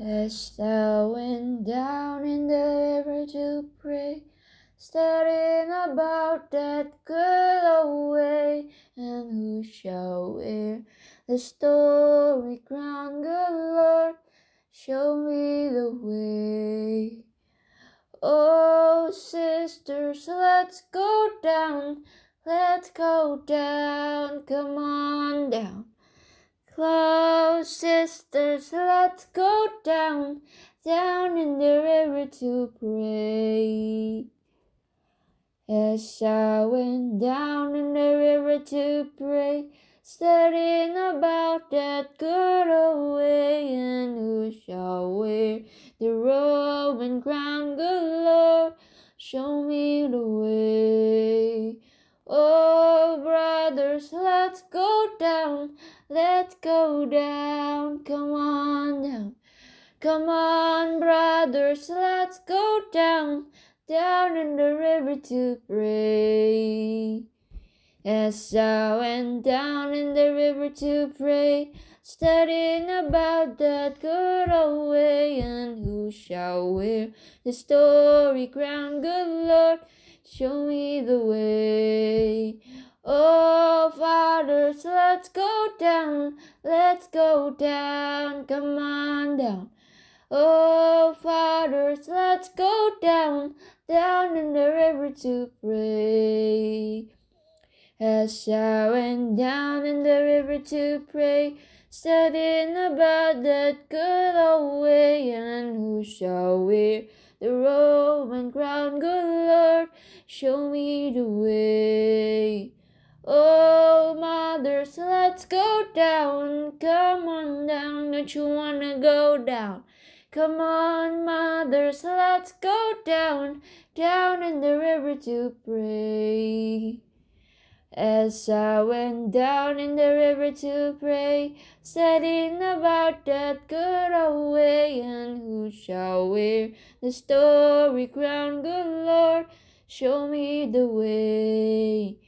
As thou went down in the river to pray, studying about that good old way, and who shall wear the story crown, good Lord, show me the way. Oh, sisters, let's go down, let's go down, come on down. Sisters, let's go down, down in the river to pray. As I went down in the river to pray, studying about that good old way, and who shall wear the Roman crown, good Lord, show me the way. Oh, brothers, let's go down, let's go down, come on down. Come on, brothers, let's go down, down in the river to pray. As I went down in the river to pray, studying about that good old way, and who shall wear the story crown, good Lord, show me the way. Oh, fathers, let's go down, let's go down, come on down. Oh, fathers, let's go down, down in the river to pray. As I went down in the river to pray, studying about that good old way, and who shall wear the Roman crown, good Lord, show me the way. Oh, mothers, let's go down. Come on down. Don't you wanna go down? Come on, mothers, let's go down, down in the river to pray. As I went down in the river to pray, studying about that good old way, and who shall wear the story crown, good Lord, show me the way.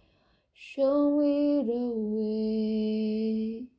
Show me the way.